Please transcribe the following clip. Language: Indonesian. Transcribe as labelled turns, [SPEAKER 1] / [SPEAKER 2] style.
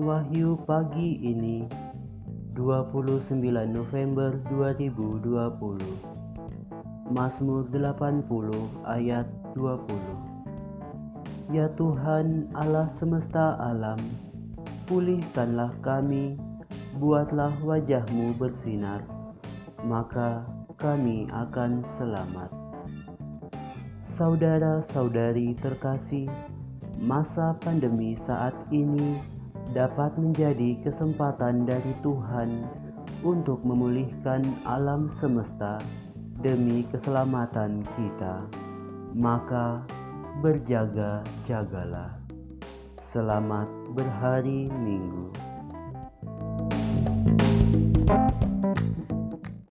[SPEAKER 1] Wahyu pagi ini 29 November 2020 Mazmur 80 ayat 20 Ya Tuhan Allah semesta alam pulihkanlah kami buatlah wajahmu bersinar maka kami akan selamat. Saudara-saudari terkasih masa pandemi saat ini dapat menjadi kesempatan dari Tuhan untuk memulihkan alam semesta demi keselamatan kita. Maka berjaga-jagalah. Selamat berhari Minggu.